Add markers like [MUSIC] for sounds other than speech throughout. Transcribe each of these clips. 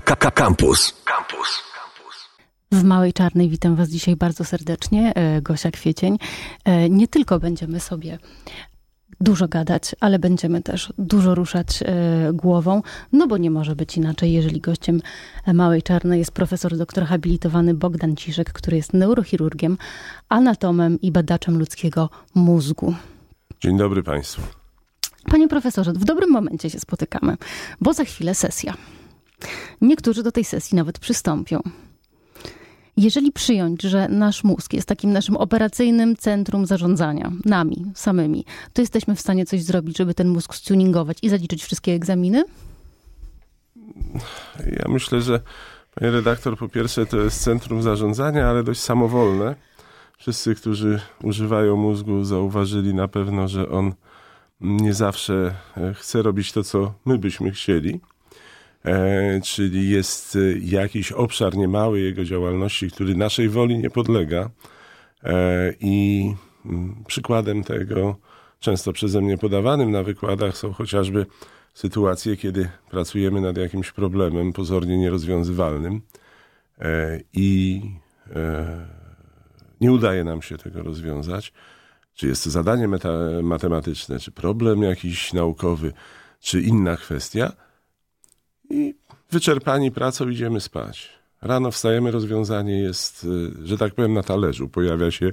Campus. Campus. W Małej Czarnej witam Was dzisiaj bardzo serdecznie, e, Gosia Kwiecień. E, nie tylko będziemy sobie dużo gadać, ale będziemy też dużo ruszać e, głową, no bo nie może być inaczej, jeżeli gościem Małej Czarnej jest profesor doktor habilitowany Bogdan Ciszek, który jest neurochirurgiem, anatomem i badaczem ludzkiego mózgu. Dzień dobry Państwu. Panie profesorze, w dobrym momencie się spotykamy, bo za chwilę sesja. Niektórzy do tej sesji nawet przystąpią. Jeżeli przyjąć, że nasz mózg jest takim naszym operacyjnym centrum zarządzania, nami samymi, to jesteśmy w stanie coś zrobić, żeby ten mózg stuningować i zaliczyć wszystkie egzaminy? Ja myślę, że panie redaktor, po pierwsze to jest centrum zarządzania, ale dość samowolne. Wszyscy, którzy używają mózgu, zauważyli na pewno, że on nie zawsze e, chce robić to, co my byśmy chcieli. E, czyli jest e, jakiś obszar niemały jego działalności, który naszej woli nie podlega. E, I mm, przykładem tego, często przeze mnie podawanym na wykładach, są chociażby sytuacje, kiedy pracujemy nad jakimś problemem pozornie nierozwiązywalnym i nie udaje nam się tego rozwiązać. Czy jest to zadanie matematyczne, czy problem jakiś naukowy, czy inna kwestia – i wyczerpani pracą idziemy spać. Rano wstajemy, rozwiązanie jest, y, że tak powiem, na talerzu. Pojawia się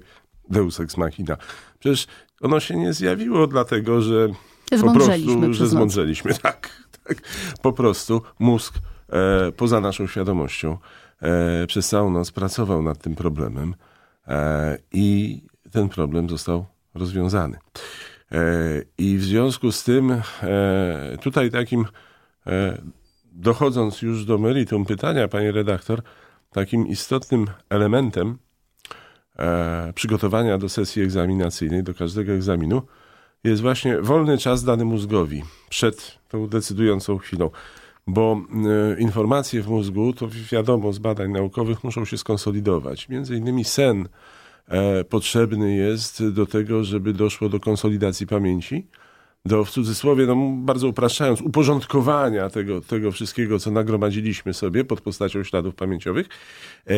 Deus Ex Machina. Przecież ono się nie zjawiło dlatego, że po prostu, że zmądrzeliśmy. [LAUGHS] Tak, tak. Po prostu mózg e, poza naszą świadomością e, przez całą noc pracował nad tym problemem e, i ten problem został rozwiązany. E, I w związku z tym e, tutaj takim e, dochodząc już do meritum pytania, panie redaktor, takim istotnym elementem e, przygotowania do sesji egzaminacyjnej, do każdego egzaminu, jest właśnie wolny czas dany mózgowi przed tą decydującą chwilą. Bo e, informacje w mózgu, to wiadomo z badań naukowych, muszą się skonsolidować. Między innymi sen e, potrzebny jest do tego, żeby doszło do konsolidacji pamięci do w cudzysłowie, no bardzo upraszczając, uporządkowania tego, tego wszystkiego, co nagromadziliśmy sobie pod postacią śladów pamięciowych. E,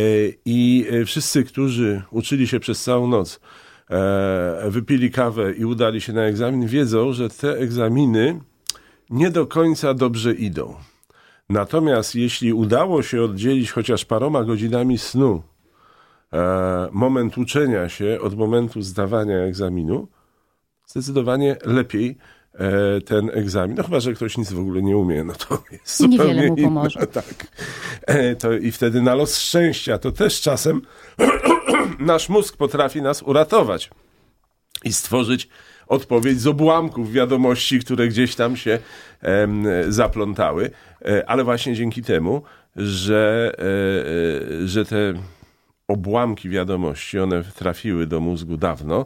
I e, wszyscy, którzy uczyli się przez całą noc, e, wypili kawę i udali się na egzamin, wiedzą, że te egzaminy nie do końca dobrze idą. Natomiast jeśli udało się oddzielić chociaż paroma godzinami snu moment uczenia się od momentu zdawania egzaminu, zdecydowanie lepiej ten egzamin. No chyba, że ktoś nic w ogóle nie umie, no to jest Niewiele mu pomoże. Inna, [LAUGHS] tak. E, to I wtedy na los szczęścia to też czasem [CLEARS THROAT] nasz mózg potrafi nas uratować i stworzyć odpowiedź z obłamków wiadomości, które gdzieś tam się em, zaplątały, e, ale właśnie dzięki temu, że, e, że te obłamki wiadomości, one trafiły do mózgu dawno,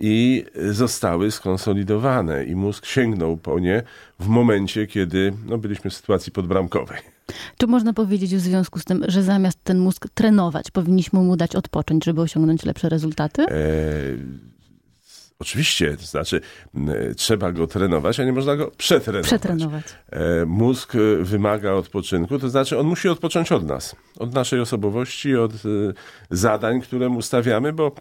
i zostały skonsolidowane i mózg sięgnął po nie w momencie, kiedy no, byliśmy w sytuacji podbramkowej. Czy można powiedzieć w związku z tym, że zamiast ten mózg trenować, powinniśmy mu dać odpocząć, żeby osiągnąć lepsze rezultaty? E Oczywiście, to znaczy trzeba go trenować, a nie można go przetrenować. Przetrenować. E, mózg e, wymaga odpoczynku, to znaczy on musi odpocząć od nas, od naszej osobowości, od e, zadań, które mu stawiamy, bo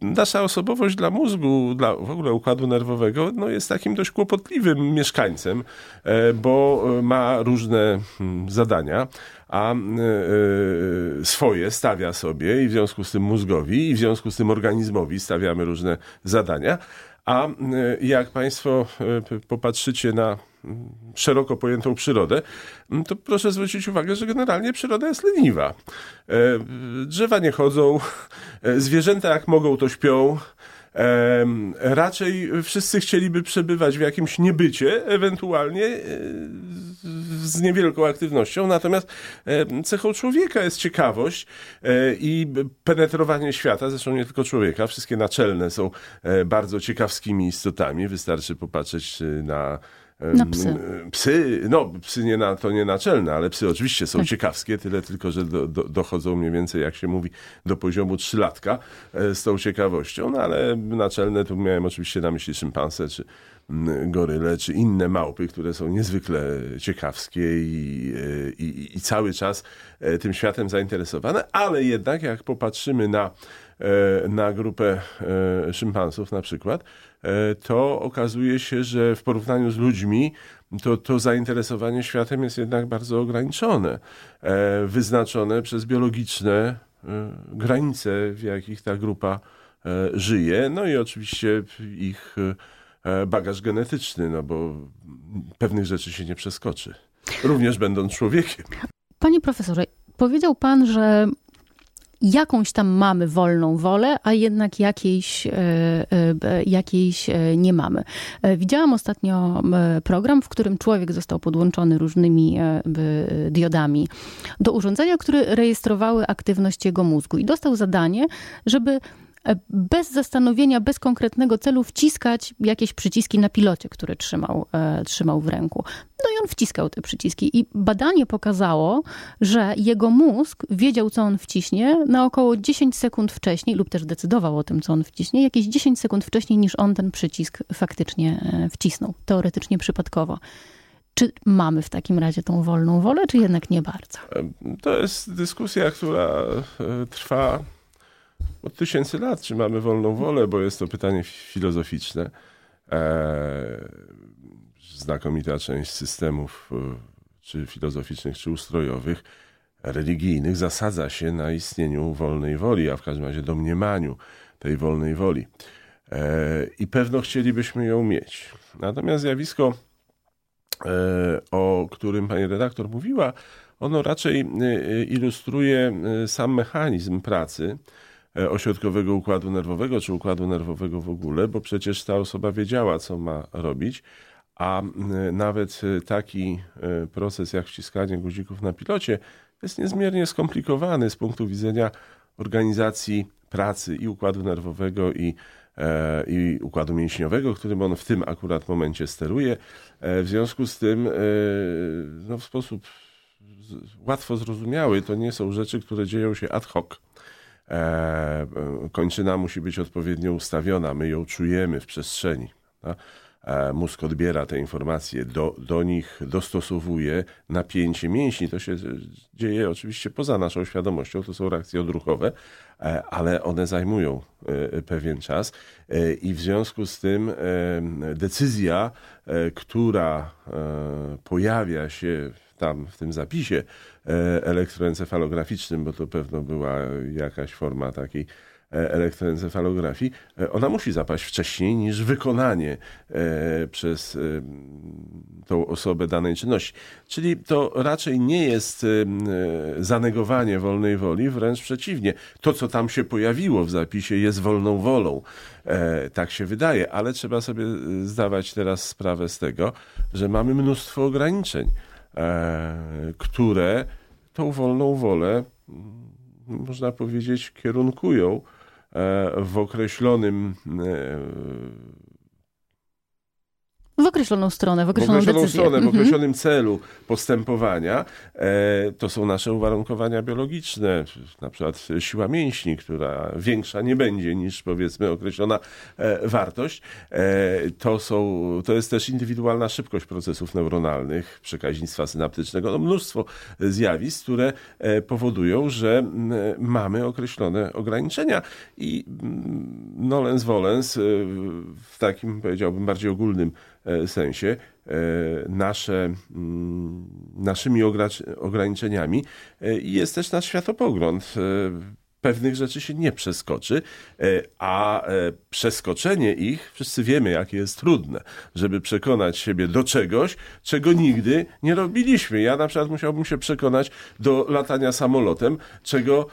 nasza osobowość dla mózgu, dla w ogóle układu nerwowego, no jest takim dość kłopotliwym mieszkańcem, bo ma różne hmm, zadania, a swoje stawia sobie i w związku z tym mózgowi i w związku z tym organizmowi stawiamy różne zadania. A jak Państwo popatrzycie na szeroko pojętą przyrodę, to proszę zwrócić uwagę, że generalnie przyroda jest leniwa. E, drzewa nie chodzą, e, zwierzęta jak mogą to śpią, raczej wszyscy chcieliby przebywać w jakimś niebycie, ewentualnie e, z niewielką aktywnością, natomiast cechą człowieka jest ciekawość e, i penetrowanie świata, zresztą nie tylko człowieka, wszystkie naczelne są e, bardzo ciekawskimi istotami, wystarczy popatrzeć na Psy. Psy, no psy nie na, to nie naczelne, ale psy oczywiście są tak. ciekawskie, tyle tylko, że do, do, dochodzą mniej więcej, jak się mówi, do poziomu trzylatka e, z tą ciekawością, no ale naczelne tu miałem oczywiście na myśli szympanse, czy goryle, czy inne małpy, które są niezwykle ciekawskie i, e, i, i cały czas e, tym światem zainteresowane, ale jednak jak popatrzymy na, na grupę szympansów na przykład, E, to okazuje się, że w porównaniu z ludźmi to, to zainteresowanie światem jest jednak bardzo ograniczone, e, wyznaczone przez biologiczne e, granice, w jakich ta grupa żyje, no i oczywiście ich bagaż genetyczny, no bo pewnych rzeczy się nie przeskoczy, również będąc człowiekiem. Panie profesorze, powiedział pan, że jakąś tam mamy wolną wolę, a jednak jakiejś, e, e, jakiejś e, nie mamy. Widziałam ostatnio program, w którym człowiek został podłączony różnymi diodami do urządzenia, które rejestrowały aktywność jego mózgu i dostał zadanie, żeby bez zastanowienia, bez konkretnego celu wciskać jakieś przyciski na pilocie, który trzymał, e, trzymał w ręku. No i on wciskał te przyciski. I badanie pokazało, że jego mózg wiedział, co on wciśnie na około 10 sekund wcześniej, lub też decydował o tym, co on wciśnie, jakieś 10 sekund wcześniej niż on ten przycisk faktycznie e, wcisnął. Teoretycznie przypadkowo. Czy mamy w takim razie tą wolną wolę, czy jednak nie bardzo? To jest dyskusja, która trwa od tysięcy lat, czy mamy wolną wolę, bo jest to pytanie filozoficzne. Eee, znakomita część systemów, e, czy filozoficznych, czy ustrojowych, religijnych, zasadza się na istnieniu wolnej woli, a w każdym razie domniemaniu tej wolnej woli. Eee, I pewno chcielibyśmy ją mieć. Natomiast zjawisko, e, o którym pani redaktor mówiła, ono raczej e, ilustruje sam mechanizm pracy E, ośrodkowego układu nerwowego, czy układu nerwowego w ogóle, bo przecież ta osoba wiedziała, co ma robić, a nawet e, taki e, proces jak wciskanie guzików na pilocie jest niezmiernie skomplikowany z punktu widzenia organizacji pracy i układu nerwowego, i, i układu mięśniowego, którym on w tym akurat momencie steruje. W związku z tym, no, w sposób łatwo zrozumiały, to nie są rzeczy, które dzieją się ad hoc E, kończyna musi być odpowiednio ustawiona, my ją czujemy w przestrzeni. E, mózg odbiera te informacje, do, do nich dostosowuje napięcie mięśni. To się dzieje oczywiście poza naszą świadomością, to są reakcje odruchowe, e, ale one zajmują pewien czas i w związku z tym decyzja, która pojawia się tam w tym zapisie e, elektroencefalograficznym, bo to pewno była jakaś forma takiej e, elektroencefalografii, e, ona musi zapaść wcześniej niż wykonanie przez tą osobę danej czynności. Czyli to raczej nie jest zanegowanie wolnej woli, wręcz przeciwnie. To, co tam się pojawiło w zapisie, jest wolną wolą. Tak się wydaje, ale trzeba sobie zdawać teraz sprawę z tego, że mamy mnóstwo ograniczeń. E, które tą wolną wolę, mm, można powiedzieć, kierunkują e, w określonym e, w określoną stronę, w określoną, w określoną decyzję. stronę, w mhm. określonym celu postępowania. E, to są nasze uwarunkowania biologiczne, na przykład siła mięśni, która większa nie będzie niż powiedzmy określona e, wartość. E, to, są, to jest też indywidualna szybkość procesów neuronalnych, przekaźnictwa synaptycznego, no mnóstwo zjawisk, które powodują, że mamy określone ograniczenia i nolens volens w takim powiedziałbym bardziej ogólnym sensie e, nasze, mm, naszymi ograniczeniami e, jest też nasz światopogląd pewnych rzeczy się nie przeskoczy, a przeskoczenie ich, wszyscy wiemy, jakie jest trudne, żeby przekonać siebie do czegoś, czego nigdy nie robiliśmy. Ja na przykład musiałbym się przekonać do latania samolotem, czego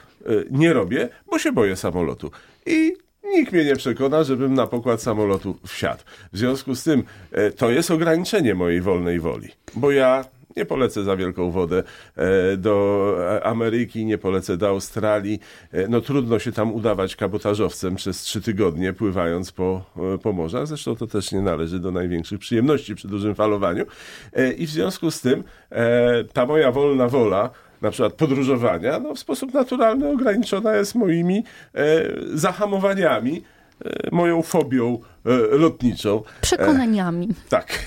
nie robię, bo się boję samolotu. I Nikt mnie nie przekona, żebym na pokład samolotu wsiadł. W związku z tym e, to jest ograniczenie mojej wolnej woli, bo ja Nie polecę za wielką wodę e, do Ameryki, nie polecę do Australii. E, no trudno się tam udawać kabotażowcem przez trzy tygodnie, pływając po, po morzach. Zresztą to też nie należy do największych przyjemności przy dużym falowaniu. I w związku z tym ta moja wolna wola, na przykład podróżowania, no w sposób naturalny ograniczona jest moimi zahamowaniami, moją fobią lotniczą. Przekonaniami. Tak.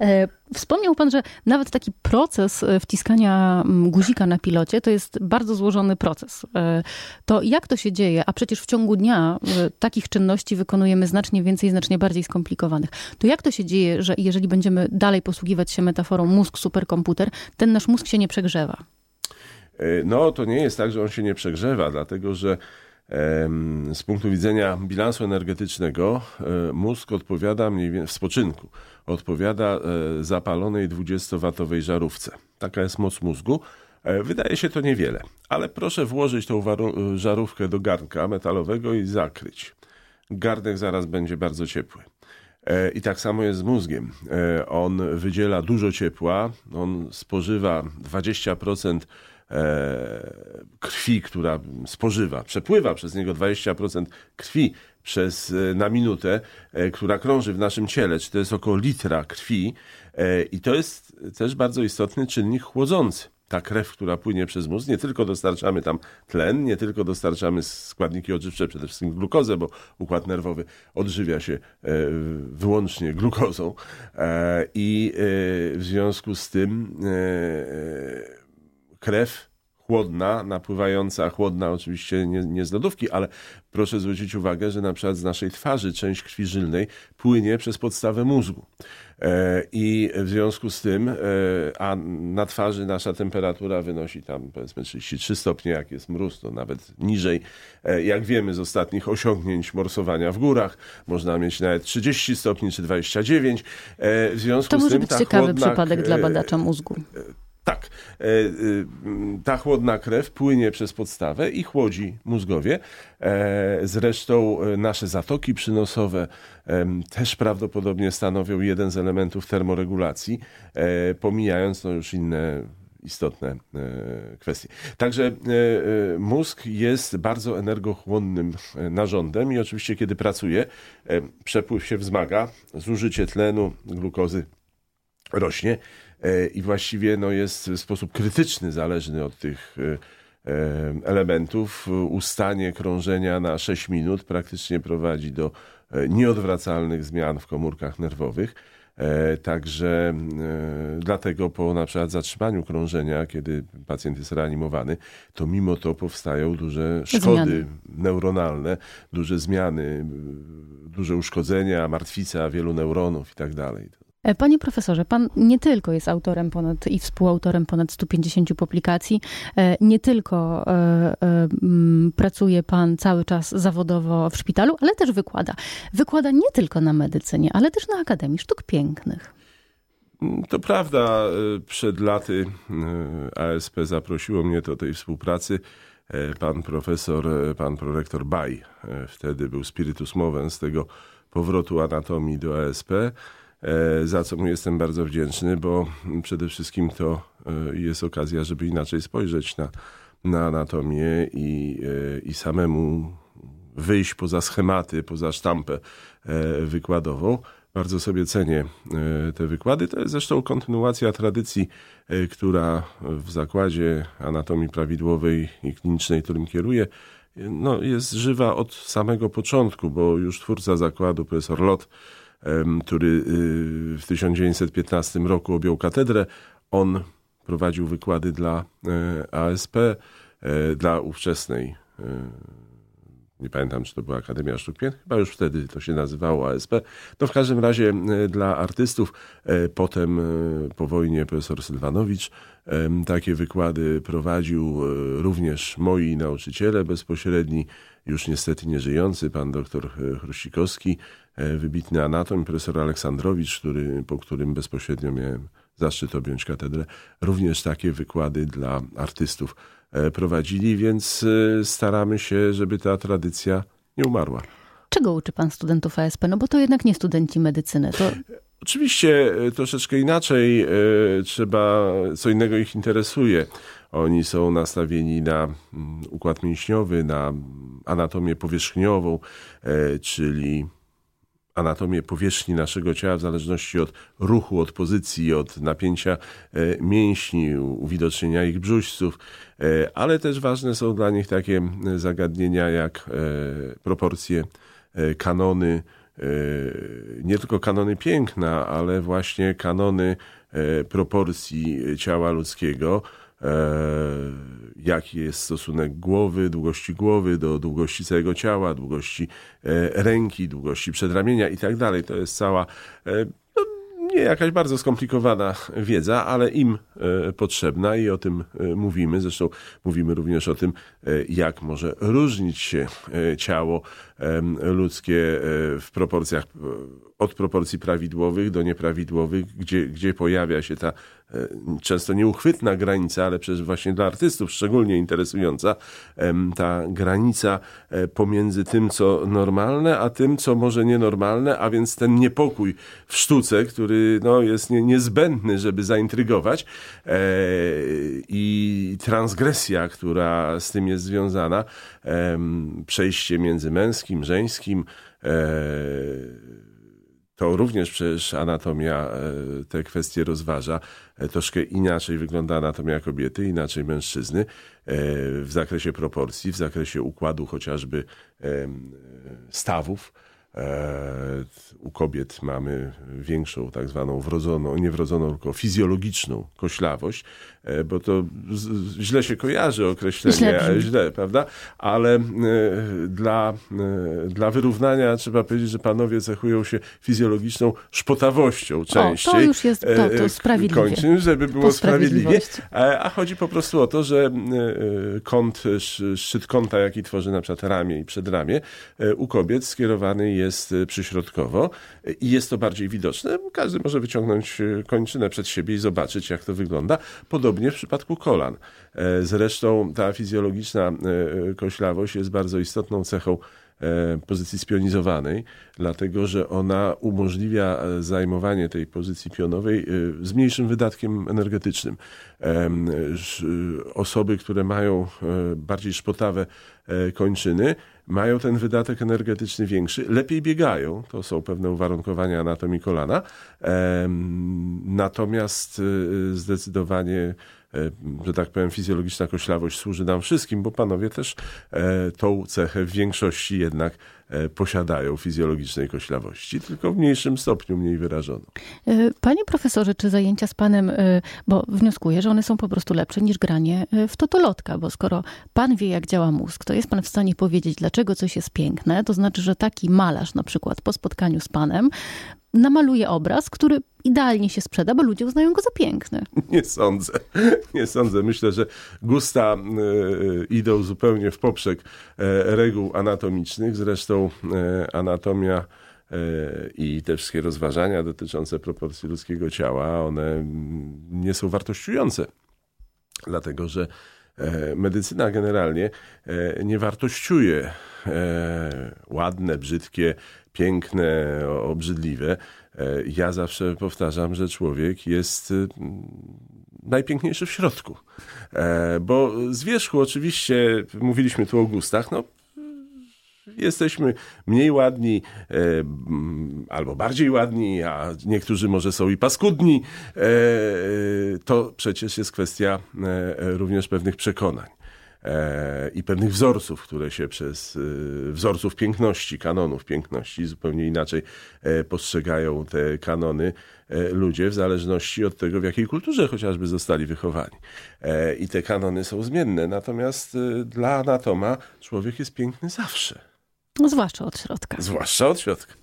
E, wspomniał Pan, że nawet taki proces e, wciskania mm, guzika na pilocie to jest bardzo złożony proces. E, to jak to się dzieje? A przecież w ciągu dnia takich czynności wykonujemy znacznie więcej, znacznie bardziej skomplikowanych. To jak to się dzieje, że jeżeli będziemy dalej posługiwać się metaforą mózg, superkomputer, ten nasz mózg się nie przegrzewa? No, to nie jest tak, że on się nie przegrzewa, dlatego że z punktu widzenia bilansu energetycznego mózg odpowiada mniej więcej w spoczynku odpowiada e, zapalonej 20-watowej żarówce. Taka jest moc mózgu. E, wydaje się to niewiele, ale proszę włożyć tą żarówkę do garnka metalowego i zakryć. Garnek zaraz będzie bardzo ciepły. E, I tak samo jest z mózgiem. On wydziela dużo ciepła, on spożywa 20% krwi, która spożywa, przepływa przez niego 20% krwi przez, e, na minutę, e, która krąży w naszym ciele, czy to jest około litra krwi e, i to jest też bardzo istotny czynnik chłodzący. Ta krew, która płynie przez mózg, nie tylko dostarczamy tam tlen, nie tylko dostarczamy składniki odżywcze, przede wszystkim glukozę, bo układ nerwowy odżywia się wyłącznie glukozą i w związku z tym krew chłodna, napływająca, chłodna oczywiście nie, nie z lodówki, ale proszę zwrócić uwagę, że na przykład z naszej twarzy część krwi żylnej płynie przez podstawę mózgu. E, I w związku z tym, e, a na twarzy nasza temperatura wynosi tam powiedzmy 33 stopnie, jak jest mróz, to nawet niżej. E, jak wiemy z ostatnich osiągnięć morsowania w górach, można mieć nawet 30 stopni czy 29. W związku to z może tym, być ciekawy przypadek dla badacza mózgu. Tak. E, y, ta chłodna krew płynie przez podstawę i chłodzi mózgowie. E, zresztą e, nasze zatoki przynosowe też prawdopodobnie stanowią jeden z elementów termoregulacji, pomijając no już inne istotne kwestie. Także mózg jest bardzo energochłonnym narządem i oczywiście kiedy pracuje, przepływ się wzmaga, zużycie tlenu, glukozy rośnie. E, i właściwie no, jest w sposób krytyczny zależny od tych e, e, elementów. Ustanie krążenia na 6 minut praktycznie prowadzi do nieodwracalnych zmian w komórkach nerwowych. Także dlatego po na przykład zatrzymaniu krążenia, kiedy pacjent jest reanimowany, to mimo to powstają duże szkody zmiany. neuronalne, duże zmiany, duże uszkodzenia, martwica wielu neuronów i tak dalej. E, panie profesorze, pan nie tylko jest autorem ponad i współautorem ponad 150 publikacji, e, nie tylko e, pracuje pan cały czas zawodowo w szpitalu, ale też wykłada. Wykłada nie tylko na medycynie, ale też na Akademii Sztuk Pięknych. To prawda, przed laty ASP zaprosiło mnie do tej współpracy. Pan profesor, pan prorektor Baj, wtedy był spiritus movens tego powrotu anatomii do ASP. E, za co mu jestem bardzo wdzięczny, bo przede wszystkim to e, jest okazja, żeby inaczej spojrzeć na, na anatomię i, e, i samemu wyjść poza schematy, poza sztampę wykładową. Bardzo sobie cenię te wykłady. To jest zresztą kontynuacja tradycji, która w zakładzie anatomii prawidłowej i klinicznej, którym kieruję, no, jest żywa od samego początku, bo już twórca zakładu, profesor Lot, który y, w 1915 roku objął katedrę. On prowadził wykłady dla e, ASP, e, dla ówczesnej e, nie pamiętam, czy to była Akademia Sztuk Pięknych, chyba już wtedy to się nazywało ASP. No w każdym razie dla artystów, potem po wojnie profesor Sylwanowicz takie wykłady prowadził również moi nauczyciele bezpośredni, już niestety nieżyjący, pan doktor Chruścikowski, E, wybitny anatom, profesor Aleksandrowicz, który, po którym bezpośrednio miałem zaszczyt objąć katedrę, również takie wykłady dla artystów e, prowadzili, więc e, staramy się, żeby ta tradycja nie umarła. Czego uczy pan studentów ASP? No bo to jednak nie studenci medycyny. To... Oczywiście e, troszeczkę inaczej trzeba, co innego ich interesuje. Oni są nastawieni na mm, układ mięśniowy, na anatomię powierzchniową, czyli anatomię powierzchni naszego ciała w zależności od ruchu, od pozycji, od napięcia e, mięśni, uwidocznienia ich brzuźców, e, ale też ważne są dla nich takie zagadnienia jak e, proporcje, kanony, nie tylko kanony piękna, ale właśnie kanony proporcji ciała ludzkiego, jaki jest stosunek głowy, długości głowy do długości całego ciała, długości e, ręki, długości przedramienia i tak dalej. To jest cała e, no, nie jakaś bardzo skomplikowana wiedza, ale im e, potrzebna i o tym mówimy. Zresztą mówimy również o tym, jak może różnić się ciało ludzkie w proporcjach od proporcji prawidłowych do nieprawidłowych, gdzie, gdzie pojawia się ta e, często nieuchwytna granica, ale przecież właśnie dla artystów szczególnie interesująca, ta granica e, pomiędzy tym, co normalne, a tym, co może nienormalne, a więc ten niepokój w sztuce, który no, jest nie, niezbędny, żeby zaintrygować. E, i transgresja, która z tym jest związana, przejście między męskim, żeńskim, to również przecież anatomia e, te kwestie rozważa. E, troszkę inaczej wygląda anatomia kobiety, inaczej mężczyzny e, w zakresie proporcji, w zakresie układu chociażby stawów u kobiet mamy większą tak zwaną wrodzoną, nie wrodzoną, tylko fizjologiczną koślawość, bo to źle się kojarzy określenie, źle, źle prawda? Ale e, dla, dla wyrównania trzeba powiedzieć, że panowie cechują się fizjologiczną szpotawością częściej. O, to już jest to, to sprawiedliwie. Kończyn, żeby było sprawiedliwie. A chodzi po prostu o to, że kąt, szczyt kąta, jaki tworzy na przykład ramię i przedramię, u kobiet skierowany jest przyśrodkowo i jest to bardziej widoczne. Każdy może wyciągnąć kończynę przed siebie i zobaczyć, jak to wygląda. Podobnie w przypadku kolan. E, zresztą ta fizjologiczna e, koślawość jest bardzo istotną cechą e, pozycji spionizowanej, dlatego że ona umożliwia zajmowanie tej pozycji pionowej z mniejszym wydatkiem energetycznym. Osoby, które mają bardziej szpotawe kończyny, mają ten wydatek energetyczny większy, lepiej biegają, to są pewne uwarunkowania anatomii kolana, natomiast zdecydowanie e, że tak powiem, fizjologiczna koślawość służy nam wszystkim, bo panowie też e, tą cechę w większości jednak E, posiadają fizjologicznej koślawości, tylko w mniejszym stopniu, mniej wyrażoną. E, panie profesorze, czy zajęcia z panem, e, bo wnioskuję, że one są po prostu lepsze niż granie w totolotka, bo skoro pan wie, jak działa mózg, to jest pan w stanie powiedzieć, dlaczego coś jest piękne, to znaczy, że taki malarz na przykład po spotkaniu z panem namaluje obraz, który idealnie się sprzeda, bo ludzie uznają go za piękny. [LAUGHS] Nie sądzę. Nie sądzę. Myślę, że gusta y, idą zupełnie w poprzek y, reguł anatomicznych. Zresztą y, anatomia i te wszystkie rozważania dotyczące proporcji ludzkiego ciała, one nie są wartościujące. Dlatego, że medycyna generalnie nie wartościuje ładne, brzydkie, piękne, obrzydliwe. E, ja zawsze powtarzam, że człowiek jest y, najpiękniejszy w środku. E, bo z wierzchu oczywiście, mówiliśmy tu o gustach, no jesteśmy mniej ładni e, albo bardziej ładni, a niektórzy może są i paskudni. To przecież jest kwestia również pewnych przekonań. E, i pewnych wzorców, które się przez e, wzorców piękności, kanonów piękności, zupełnie inaczej e, postrzegają te kanony ludzie w zależności od tego, w jakiej kulturze chociażby zostali wychowani. I te kanony są zmienne, natomiast dla anatoma człowiek jest piękny zawsze. No, zwłaszcza od środka. Zwłaszcza od środka.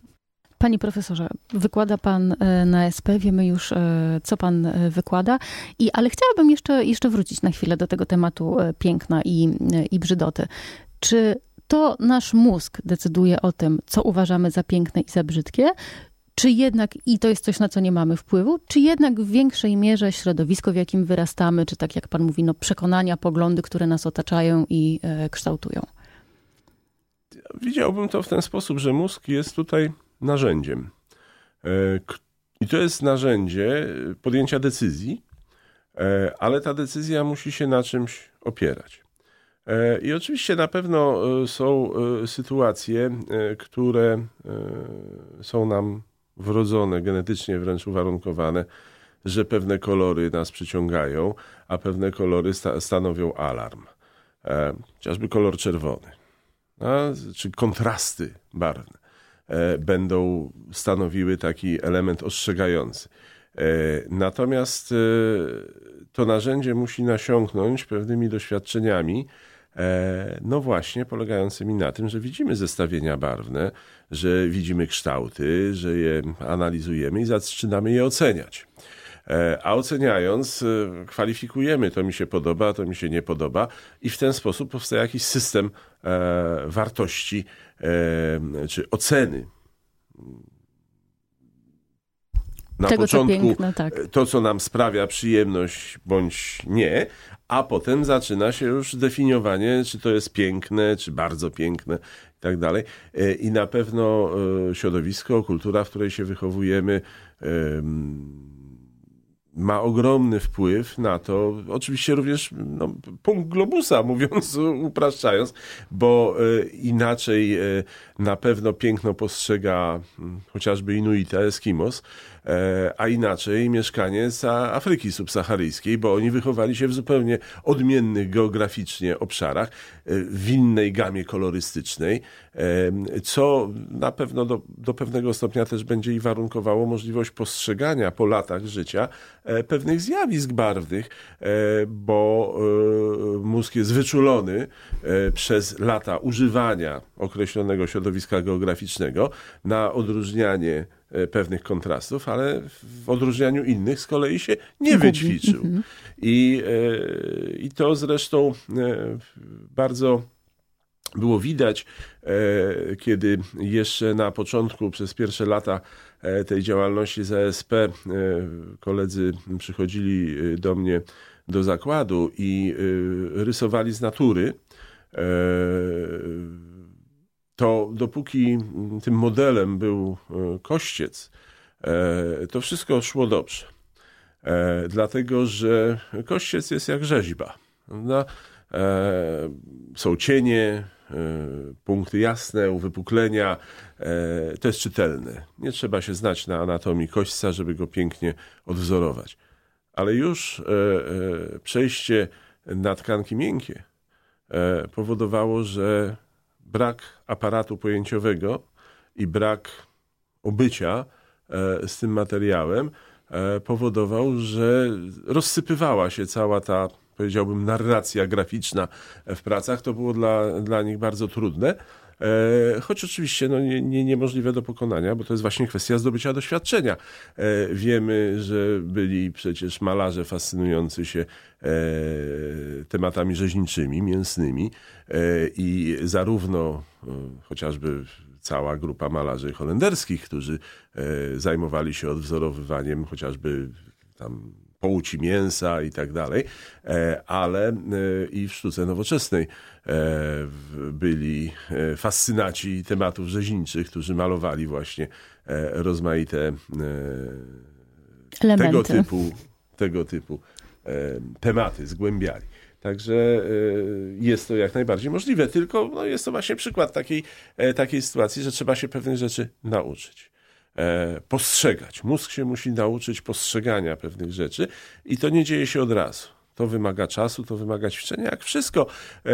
Panie profesorze, wykłada pan e, na SP, wiemy już, e, co pan e, wykłada, I, ale chciałabym jeszcze, jeszcze wrócić na chwilę do tego tematu piękna i, i brzydoty. Czy to nasz mózg decyduje o tym, co uważamy za piękne i za brzydkie, czy jednak, i to jest coś, na co nie mamy wpływu, czy jednak w większej mierze środowisko, w jakim wyrastamy, czy tak jak pan mówi, no, przekonania, poglądy, które nas otaczają i kształtują? Widziałbym to w ten sposób, że mózg jest tutaj narzędziem, e, I to jest narzędzie podjęcia decyzji, e, ale ta decyzja musi się na czymś opierać. E, I oczywiście na pewno są sytuacje, które są nam wrodzone, genetycznie wręcz uwarunkowane, że pewne kolory nas przyciągają, a pewne kolory sta stanowią alarm. Chociażby kolor czerwony, czy kontrasty barwne będą stanowiły taki element ostrzegający. E, natomiast e, to narzędzie musi nasiąknąć pewnymi doświadczeniami, e, no właśnie, polegającymi na tym, że widzimy zestawienia barwne, że widzimy kształty, że je analizujemy i zaczynamy je oceniać. E, a oceniając, e, kwalifikujemy, to mi się podoba, to mi się nie podoba, i w ten sposób powstaje jakiś system e, wartości czy oceny. Na Tego, początku co piękne, tak. to, co nam sprawia przyjemność bądź nie, a potem zaczyna się już definiowanie, czy to jest piękne, czy bardzo piękne i tak dalej. I na pewno środowisko, kultura, w której się wychowujemy, ma ogromny wpływ na to, oczywiście również no, punkt globusa, mówiąc, upraszczając, bo y, inaczej y, na pewno piękno postrzega y, chociażby Inuita, Eskimos, E, a inaczej mieszkaniec Afryki subsaharyjskiej, bo oni wychowali się w zupełnie odmiennych geograficznie obszarach, e, w innej gamie kolorystycznej, e, co na pewno do, do pewnego stopnia też będzie i warunkowało możliwość postrzegania po latach życia pewnych zjawisk barwnych, bo mózg jest wyczulony przez lata używania określonego środowiska geograficznego na odróżnianie E, pewnych kontrastów, ale w odróżnianiu innych z kolei się nie wyćwiczył. Mhm. I, e, I to zresztą e, bardzo było widać, kiedy jeszcze na początku, przez pierwsze lata tej działalności z ASP, koledzy przychodzili do mnie do zakładu i rysowali z natury to dopóki tym modelem był e, kościec, e, to wszystko szło dobrze. E, dlatego, że kościec jest jak rzeźba. Prawda? Są cienie, punkty jasne, uwypuklenia. To jest czytelne. Nie trzeba się znać na anatomii kośćca, żeby go pięknie odwzorować. Ale już przejście na tkanki miękkie powodowało, że brak aparatu pojęciowego i brak obycia e, z tym materiałem e, powodował, że rozsypywała się cała ta, powiedziałbym, narracja graficzna w pracach. To było dla, dla nich bardzo trudne. E, choć oczywiście no, nie, nie, niemożliwe do pokonania, bo to jest właśnie kwestia zdobycia doświadczenia. E, wiemy, że byli przecież malarze fascynujący się e, tematami rzeźniczymi, mięsnymi i zarówno chociażby cała grupa malarzy holenderskich, którzy zajmowali się odwzorowywaniem chociażby tam połci mięsa i tak dalej, e, ale e, i w sztuce nowoczesnej e, byli fascynaci tematów rzeźniczych, którzy malowali właśnie rozmaite Elementy. tego typu, tego typu tematy, zgłębiali. Także jest to jak najbardziej możliwe, tylko no, jest to właśnie przykład takiej, takiej sytuacji, że trzeba się pewnych rzeczy nauczyć. E, postrzegać. Mózg się musi nauczyć postrzegania pewnych rzeczy i to nie dzieje się od razu. To wymaga czasu, to wymaga ćwiczenia, jak wszystko. E,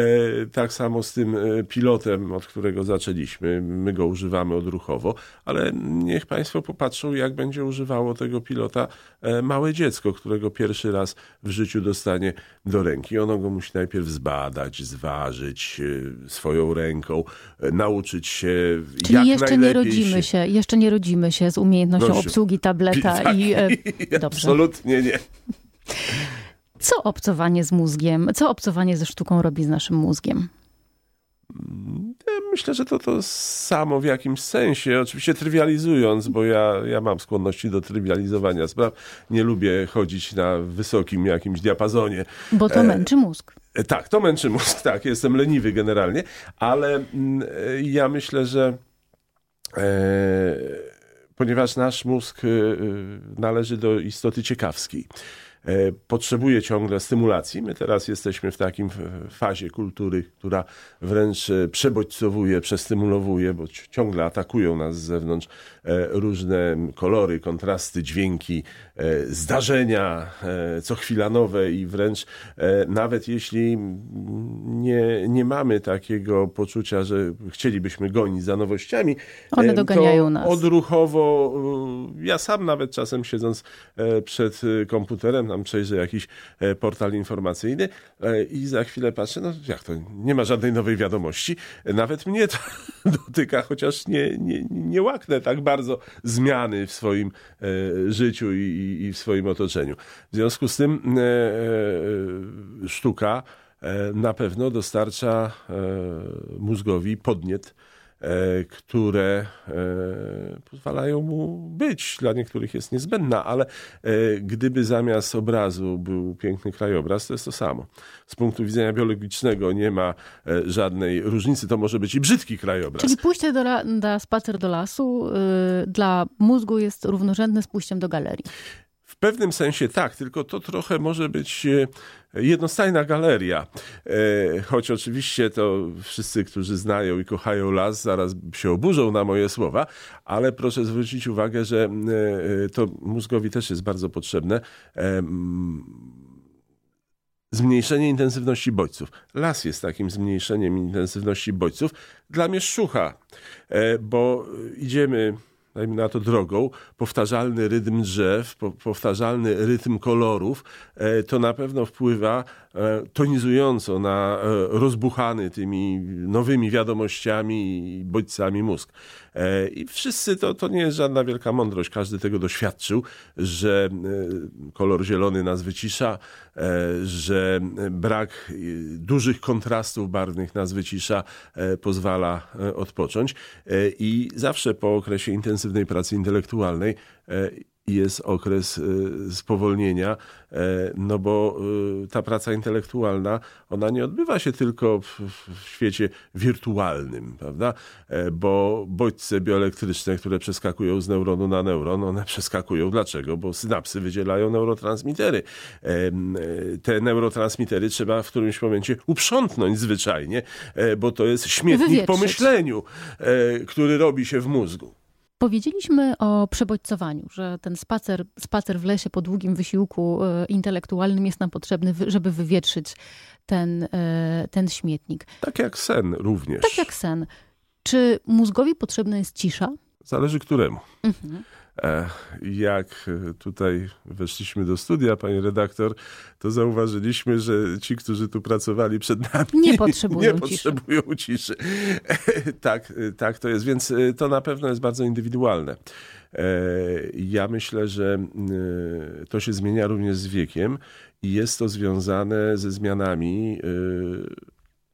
tak samo z tym e, pilotem, od którego zaczęliśmy. My go używamy odruchowo, ale niech Państwo popatrzą, jak będzie używało tego pilota e, małe dziecko, którego pierwszy raz w życiu dostanie do ręki. Ono go musi najpierw zbadać, zważyć swoją ręką, nauczyć się Czyli jak jeszcze nie rodzimy się... się, jeszcze nie rodzimy się z umiejętnością obsługi tableta [LAUGHS] tak, i... E, dobrze. Absolutnie nie. Co obcowanie z mózgiem, co obcowanie ze sztuką robi z naszym mózgiem? Myślę, że to to samo w jakimś sensie, oczywiście trywializując, bo ja, ja mam skłonności do trywializowania spraw. Nie lubię chodzić na wysokim jakimś diapazonie. Bo to męczy mózg. E, tak, to męczy mózg, [LAUGHS] tak. Jestem leniwy generalnie, ale mm, ja myślę, że e, ponieważ nasz mózg należy do istoty ciekawskiej. E, potrzebuje ciągle stymulacji. My teraz jesteśmy w takim fazie kultury, która wręcz e, przebodźcowuje, przestymulowuje, bo ciągle atakują nas z zewnątrz e, różne kolory, kontrasty, dźwięki, zdarzenia, co chwila nowe i wręcz nawet jeśli nie, nie mamy takiego poczucia, że chcielibyśmy gonić za nowościami, one doganiają nas. Odruchowo, ja sam nawet czasem siedząc przed komputerem, tam przejrzę jakiś e, portal informacyjny e, i za chwilę patrzę, no jak to, nie ma żadnej nowej wiadomości. Nawet mnie to [LAUGHS] dotyka, chociaż nie, nie, nie łaknę tak bardzo zmiany w swoim e, życiu i, i w swoim otoczeniu. W związku z tym sztuka na pewno dostarcza mózgowi podniet które e, pozwalają mu być. Dla niektórych jest niezbędna, ale e, gdyby zamiast obrazu był piękny krajobraz, to jest to samo. Z punktu widzenia biologicznego nie ma żadnej różnicy. To może być i brzydki krajobraz. Czyli pójście do, na spacer do lasu y, dla mózgu jest równorzędne z pójściem do galerii. W pewnym sensie tak, tylko to trochę może być e, jednostajna galeria. E, choć oczywiście to wszyscy, którzy znają i kochają las, zaraz się oburzą na moje słowa, ale proszę zwrócić uwagę, że e, to mózgowi też jest bardzo potrzebne zmniejszenie intensywności bodźców. Las jest takim zmniejszeniem intensywności bodźców dla mnie bo idziemy dajmy na to drogą, powtarzalny rytm drzew, po, powtarzalny rytm kolorów, e, to na pewno wpływa tonizująco na e, rozbuchany tymi nowymi wiadomościami i bodźcami mózg. E, I wszyscy, to, to nie jest żadna wielka mądrość, każdy tego doświadczył, że e, kolor zielony nas wycisza, e, że brak dużych kontrastów barwnych nas wycisza, pozwala odpocząć. I zawsze po okresie intensywnej pracy intelektualnej jest okres y, spowolnienia, e, no bo y, ta praca intelektualna, ona nie odbywa się tylko w, w świecie wirtualnym, prawda? E, bo bodźce bioelektryczne, które przeskakują z neuronu na neuron, one przeskakują. Dlaczego? Bo synapsy wydzielają neurotransmitery. E, te neurotransmitery trzeba w którymś momencie uprzątnąć zwyczajnie, bo to jest śmietnik Wywietrzyć. po myśleniu, który robi się w mózgu. Powiedzieliśmy o przebodźcowaniu, że ten spacer, spacer w lesie po długim wysiłku e, intelektualnym jest nam potrzebny, żeby wywietrzyć ten, e, ten śmietnik. Tak jak sen również. Tak jak sen. Czy mózgowi potrzebna jest cisza? Zależy któremu. Mhm. E, jak tutaj weszliśmy do studia, pani redaktor, to zauważyliśmy, że ci, którzy tu pracowali przed nami, nie potrzebują, nie potrzebują ciszy. tak, tak to jest, więc e, to na pewno jest bardzo indywidualne. E, ja myślę, że to się zmienia również z wiekiem i jest to związane ze zmianami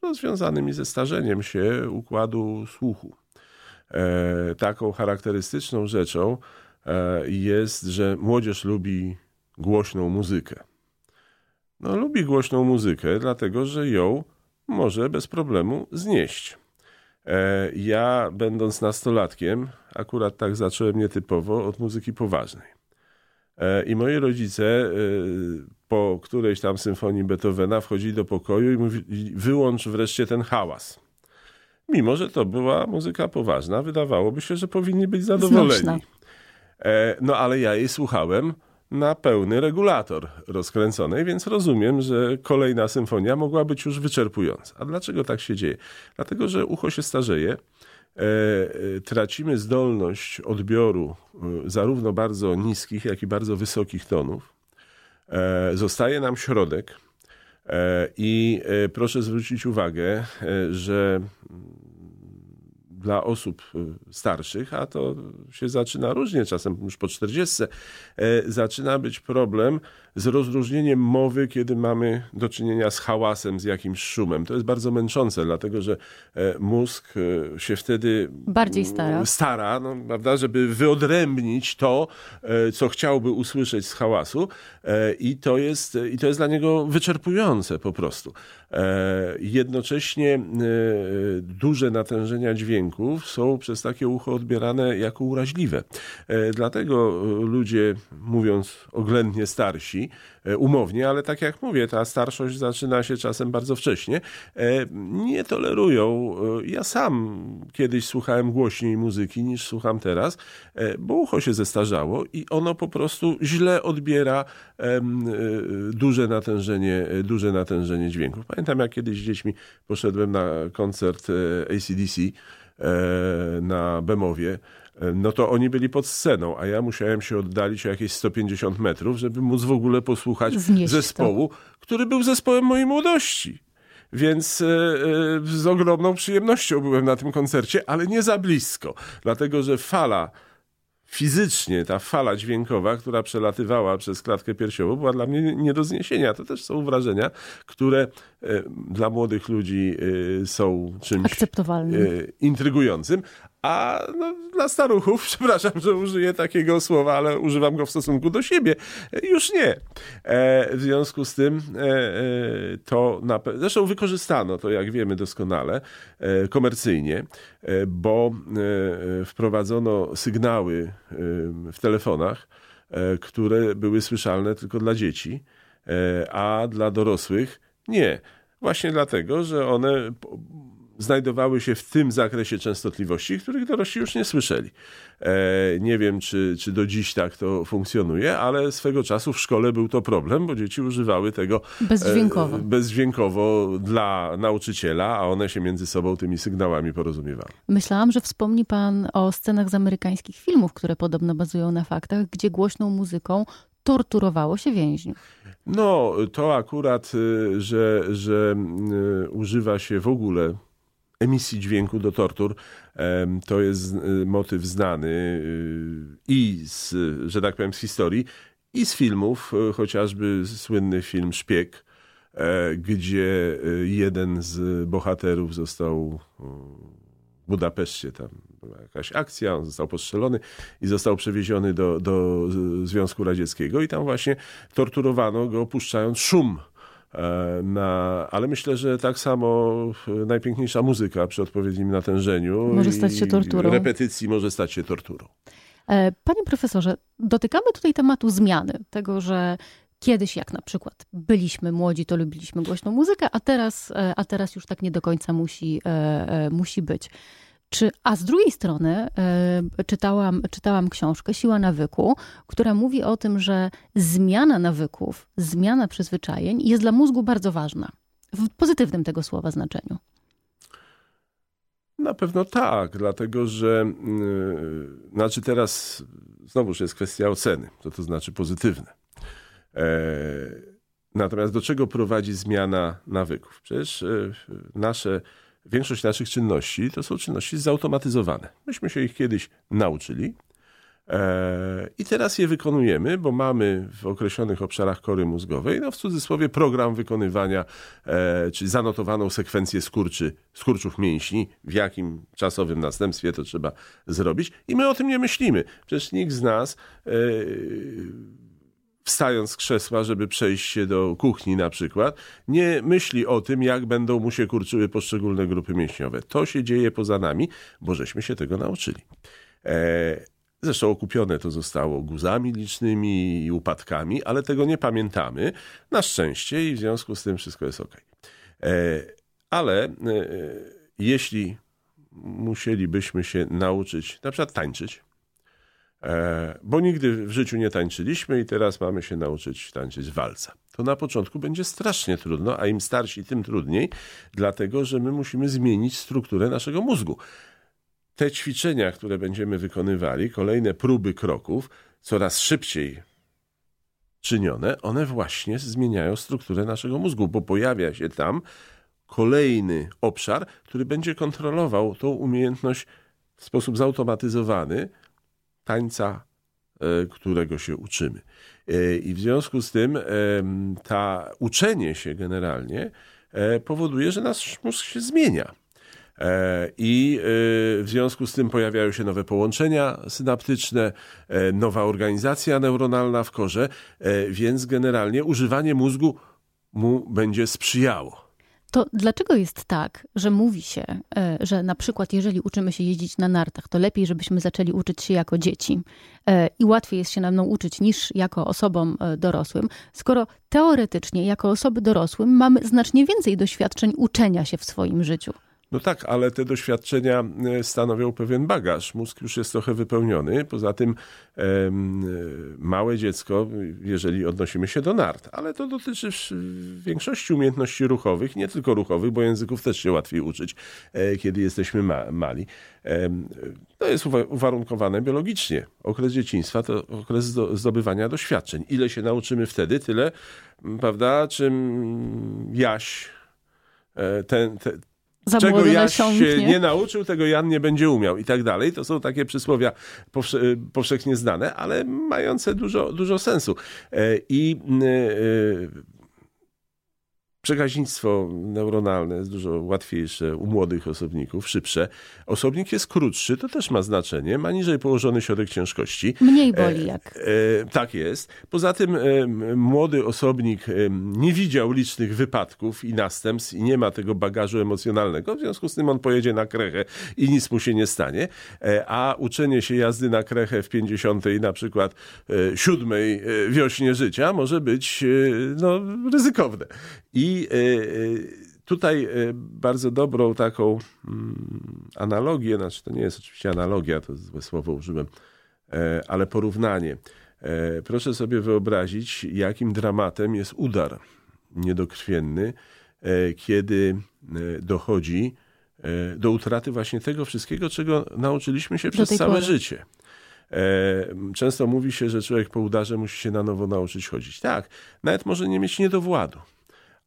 no, związanymi ze starzeniem się układu słuchu. Taką charakterystyczną rzeczą E, jest, że młodzież lubi głośną muzykę. No, lubi głośną muzykę, dlatego że ją może bez problemu znieść. E, ja, będąc nastolatkiem, akurat tak zacząłem nietypowo od muzyki poważnej. E, I moi rodzice po którejś tam symfonii Beethovena wchodzili do pokoju i mówili: Wyłącz wreszcie ten hałas. Mimo, że to była muzyka poważna, wydawałoby się, że powinni być zadowoleni. E, no ale ja jej słuchałem na pełny regulator rozkręconej, więc rozumiem, że kolejna symfonia mogła być już wyczerpująca. A dlaczego tak się dzieje? Dlatego, że ucho się starzeje, e, e, tracimy zdolność odbioru zarówno bardzo niskich, jak i bardzo wysokich tonów. Zostaje nam środek i proszę zwrócić uwagę, że dla osób y, starszych, a to się zaczyna różnie, czasem już po 40, e, zaczyna być problem z rozróżnieniem mowy, kiedy mamy do czynienia z hałasem, z jakimś szumem. To jest bardzo męczące, dlatego że e, mózg e, się wtedy bardziej stara, stara no, prawda, żeby wyodrębnić to, co chciałby usłyszeć z hałasu i to jest, i to jest dla niego wyczerpujące po prostu. Jednocześnie duże natężenia dźwięków są przez takie ucho odbierane jako uraźliwe. E, dlatego e, ludzie, mówiąc oględnie starsi, e, umownie, ale tak jak mówię, ta starszość zaczyna się czasem bardzo wcześnie, nie tolerują. Ja sam kiedyś słuchałem głośniej muzyki niż słucham teraz, bo ucho się zestarzało i ono po prostu źle odbiera duże natężenie, duże natężenie dźwięków. Pamiętam, jak kiedyś z dziećmi poszedłem na koncert ACDC na Bemowie, no to oni byli pod sceną, a ja musiałem się oddalić o jakieś 150 metrów, żeby móc w ogóle posłuchać Znieść zespołu, to. który był zespołem mojej młodości. Więc e, e, z ogromną przyjemnością byłem na tym koncercie, ale nie za blisko, dlatego że fala fizycznie ta fala dźwiękowa, która przelatywała przez klatkę piersiową, była dla mnie nie do zniesienia. To też są wrażenia, które e, dla młodych ludzi są czymś akceptowalnym, intrygującym, a no, dla staruchów, [LAUGHS] przepraszam, że użyję takiego słowa, ale używam go w stosunku do siebie, już nie. E, w związku z tym e, e to na, zresztą wykorzystano to, jak wiemy doskonale, e, komercyjnie, e, bo e, wprowadzono sygnały w telefonach, które były słyszalne tylko dla dzieci, a dla dorosłych nie. Właśnie dlatego, że one znajdowały się w tym zakresie częstotliwości, których dorośli już nie słyszeli. E, nie wiem, czy, czy do dziś tak to funkcjonuje, ale swego czasu w szkole był to problem, bo dzieci używały tego bezdźwiękowo, e, bezdźwiękowo dla nauczyciela, a one się między sobą tymi sygnałami porozumiewały. Myślałam, że wspomni pan o scenach z amerykańskich filmów, które podobno bazują na faktach, gdzie głośną muzyką torturowało się więźniów. No, to akurat, y, że, że y, używa się w ogóle emisji dźwięku do tortur. To jest y, motyw znany y, i z, że tak powiem, z historii, i z filmów, y, chociażby słynny film Szpieg, e, gdzie jeden z bohaterów został w Budapeszcie, tam była jakaś akcja, on został postrzelony i został przewieziony do, do Związku Radzieckiego i tam właśnie torturowano go, opuszczając szum E, na, ale myślę, że tak samo najpiękniejsza muzyka przy odpowiednim natężeniu może stać się torturą. Repetycji może stać się torturą. E, panie profesorze, dotykamy tutaj tematu zmiany, tego, że kiedyś jak na przykład byliśmy młodzi, to lubiliśmy głośną muzykę, a teraz, e, a teraz już tak nie do końca musi, musi być. Czy, a z drugiej strony y, czytałam, czytałam książkę Siła nawyku, która mówi o tym, że zmiana nawyków, zmiana przyzwyczajeń jest dla mózgu bardzo ważna. W pozytywnym tego słowa znaczeniu. Na pewno tak, dlatego że yy, znaczy teraz znowuż jest kwestia oceny, co to znaczy pozytywne. E, natomiast do czego prowadzi zmiana nawyków? Przecież e, nasze większość naszych czynności to są czynności zautomatyzowane. Myśmy się ich kiedyś nauczyli e, i teraz je wykonujemy, bo mamy w określonych obszarach kory mózgowej, no w cudzysłowie program wykonywania, e, czyli zanotowaną sekwencję skurczy, skurczów mięśni, w jakim czasowym następstwie to trzeba zrobić i my o tym nie myślimy. Przecież nikt z nas e, wstając z krzesła, żeby przejść się do kuchni na przykład, nie myśli o tym, jak będą mu się kurczyły poszczególne grupy mięśniowe. To się dzieje poza nami, bo żeśmy się tego nauczyli. E, zresztą okupione to zostało guzami licznymi i upadkami, ale tego nie pamiętamy. Na szczęście i w związku z tym wszystko jest ok. E, ale e, jeśli musielibyśmy się nauczyć na przykład tańczyć, E, bo nigdy w życiu nie tańczyliśmy i teraz mamy się nauczyć tańczyć walca. To na początku będzie strasznie trudno, a im starsi, tym trudniej, dlatego że my musimy zmienić strukturę naszego mózgu. Te ćwiczenia, które będziemy wykonywali, kolejne próby kroków, coraz szybciej czynione, one właśnie zmieniają strukturę naszego mózgu, bo pojawia się tam kolejny obszar, który będzie kontrolował tą umiejętność w sposób zautomatyzowany, tańca, e, którego się uczymy. E, I w związku z tym ta uczenie się generalnie e, powoduje, że nasz mózg się zmienia. I w związku z tym pojawiają się nowe połączenia synaptyczne, nowa organizacja neuronalna w korze, więc generalnie używanie mózgu mu będzie sprzyjało. To dlaczego jest tak, że mówi się, e, że na przykład jeżeli uczymy się jeździć na nartach, to lepiej, żebyśmy zaczęli uczyć się jako dzieci e, i łatwiej jest się nam uczyć niż jako osobom e, dorosłym, skoro teoretycznie jako osoby dorosłym mamy znacznie więcej doświadczeń uczenia się w swoim życiu? No tak, ale te doświadczenia e, stanowią pewien bagaż. Mózg już jest trochę wypełniony. Poza tym e, małe dziecko, jeżeli odnosimy się do nart, ale to dotyczy większości umiejętności ruchowych, nie tylko ruchowych, bo języków też się łatwiej uczyć, e, kiedy jesteśmy ma mali. To jest uwarunkowane biologicznie. Okres dzieciństwa to okres zdobywania doświadczeń. Ile się nauczymy wtedy, tyle, prawda, czym Jaś ten za czego Jaś się nie nauczył, tego Jan nie będzie umiał i tak dalej. To są takie przysłowia powsze powszechnie znane, ale mające dużo, dużo sensu. E, I e, Przekaźnictwo neuronalne jest dużo łatwiejsze u młodych osobników, szybsze. Osobnik jest krótszy, to też ma znaczenie, ma niżej położony środek ciężkości. Mniej boli jak. E, e, tak jest. Poza tym e, młody osobnik e, nie widział licznych wypadków i następstw i nie ma tego bagażu emocjonalnego, w związku z tym on pojedzie na krechę i nic mu się nie stanie. E, a uczenie się jazdy na krechę w 50 na przykład e, siódmej wiośnie życia może być no, ryzykowne. I e, e, tutaj e, bardzo dobrą taką mm, analogię, znaczy to nie jest oczywiście analogia, to złe słowo użyłem, ale porównanie. Proszę sobie wyobrazić, jakim dramatem jest udar niedokrwienny, kiedy dochodzi do utraty właśnie tego wszystkiego, czego nauczyliśmy się przez całe pory. życie. Często mówi się, że człowiek po udarze musi się na nowo nauczyć chodzić. Tak, nawet może nie mieć niedowładu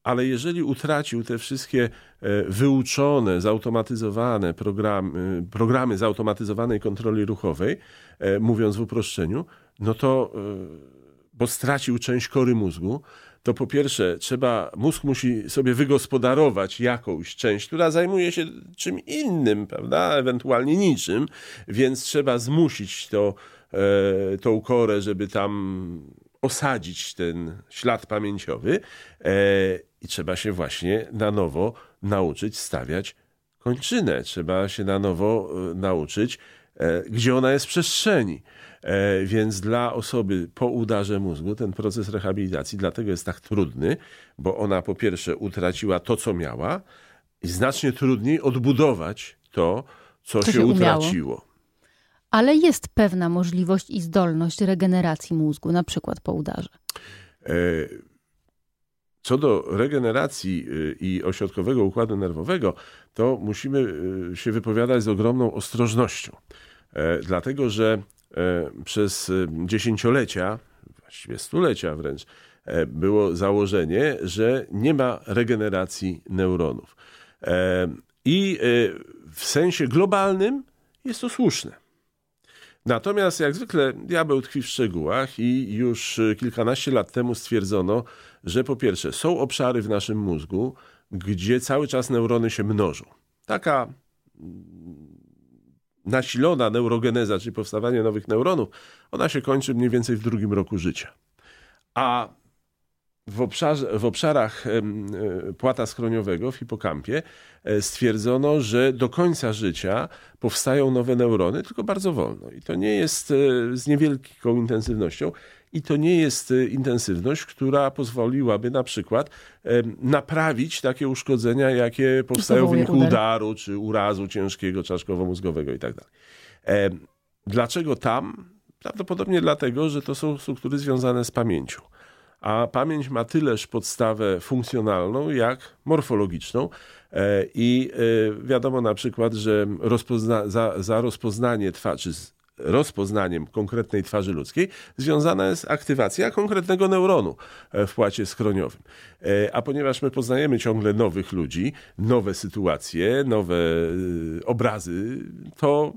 ale jeżeli utracił te wszystkie e, wyuczone, zautomatyzowane programy, programy zautomatyzowanej kontroli ruchowej, e, mówiąc w uproszczeniu, no to, e, bo stracił część kory mózgu, to po pierwsze trzeba, mózg musi sobie wygospodarować jakąś część, która zajmuje się czym innym, prawda, ewentualnie niczym, więc trzeba zmusić to, tą korę, żeby tam osadzić ten ślad pamięciowy i trzeba się właśnie na nowo nauczyć stawiać kończynę. Trzeba się na nowo e, nauczyć, e, gdzie ona jest w przestrzeni. E, więc dla osoby po udarze mózgu ten proces rehabilitacji dlatego jest tak trudny, bo ona po pierwsze utraciła to, co miała, i znacznie trudniej odbudować to, co, co się, się utraciło. Ale jest pewna możliwość i zdolność regeneracji mózgu, na przykład po udarze. Co do regeneracji y, i ośrodkowego układu nerwowego, to musimy y, się wypowiadać z ogromną ostrożnością. E, dlatego, że e, przez y, dziesięciolecia, właściwie stulecia wręcz, e, było założenie, że nie ma regeneracji neuronów. I w sensie globalnym jest to słuszne. Natomiast jak zwykle diabeł tkwi w szczegółach i już kilkanaście lat temu stwierdzono, że po pierwsze są obszary w naszym mózgu, gdzie cały czas neurony się mnożą. Taka nasilona neurogeneza, czyli powstawanie nowych neuronów, ona się kończy mniej więcej w drugim roku życia. A w, obszarze, w obszarach e, płata skroniowego, w hipokampie, e, stwierdzono, że do końca życia powstają nowe neurony, tylko bardzo wolno. I to nie jest e, z niewielką intensywnością. I to nie jest intensywność, która pozwoliłaby na przykład naprawić takie uszkodzenia, jakie powstają w wyniku udaru czy urazu ciężkiego, czaszkowo-mózgowego itd. Tak dlaczego tam? Prawdopodobnie dlatego, że to są struktury związane z pamięcią a pamięć ma tyleż podstawę funkcjonalną, jak morfologiczną. E, I e, wiadomo na przykład, że rozpozna za, za rozpoznanie twarzy, rozpoznaniem konkretnej twarzy ludzkiej związana jest aktywacja konkretnego neuronu e, w płacie skroniowym. A ponieważ my poznajemy ciągle nowych ludzi, nowe sytuacje, nowe obrazy, to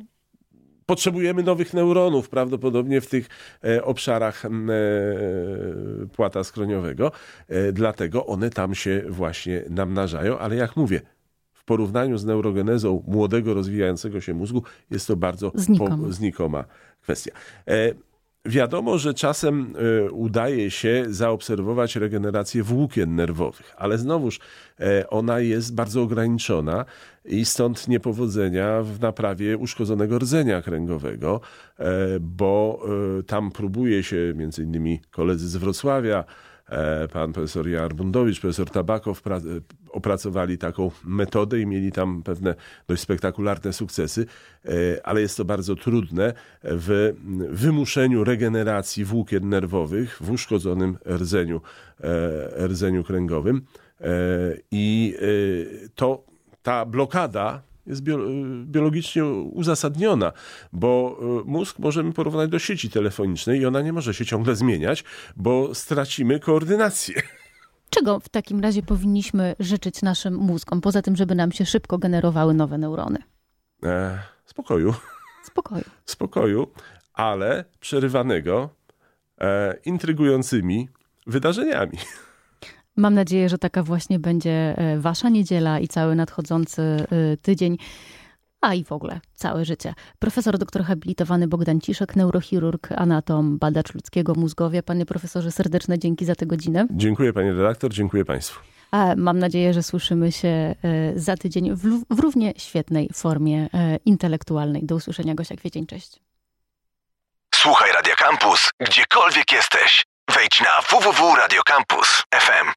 potrzebujemy nowych neuronów prawdopodobnie w tych e, obszarach e, płata skroniowego, e, dlatego one tam się właśnie namnażają, ale jak mówię, w porównaniu z neurogenezą młodego, rozwijającego się mózgu jest to bardzo znikoma, znikoma kwestia. Wiadomo, że czasem udaje się zaobserwować regenerację włókien nerwowych, ale znowuż ona jest bardzo ograniczona i stąd niepowodzenia w naprawie uszkodzonego rdzenia kręgowego, e, bo tam próbuje się między innymi koledzy z Wrocławia, pan profesor Jarbundowicz, profesor Tabakow opracowali taką metodę i mieli tam pewne dość spektakularne sukcesy, e, ale jest to bardzo trudne w wymuszeniu regeneracji włókien nerwowych w uszkodzonym rdzeniu, e, rdzeniu kręgowym. E, I to ta blokada jest biologicznie uzasadniona, bo mózg możemy porównać do sieci telefonicznej i ona nie może się ciągle zmieniać, bo stracimy koordynację. Czego w takim razie powinniśmy życzyć naszym mózgom, poza tym, żeby nam się szybko generowały nowe neurony? E, spokoju. Spokoju. Spokoju, ale przerywanego e, intrygującymi wydarzeniami. Mam nadzieję, że taka właśnie będzie e, Wasza niedziela i cały nadchodzący e, tydzień a i w ogóle całe życie. Profesor doktor habilitowany Bogdan Ciszek, neurochirurg, anatom, badacz ludzkiego mózgowia. Panie profesorze, serdeczne dzięki za tę godzinę. Dziękuję panie redaktor, dziękuję państwu. A mam nadzieję, że słyszymy się e, za tydzień w, w równie świetnej formie intelektualnej. Do usłyszenia, Gosia Kwiecień, cześć. Słuchaj Radio Campus, gdziekolwiek jesteś. Wejdź na www.radiocampus.fm.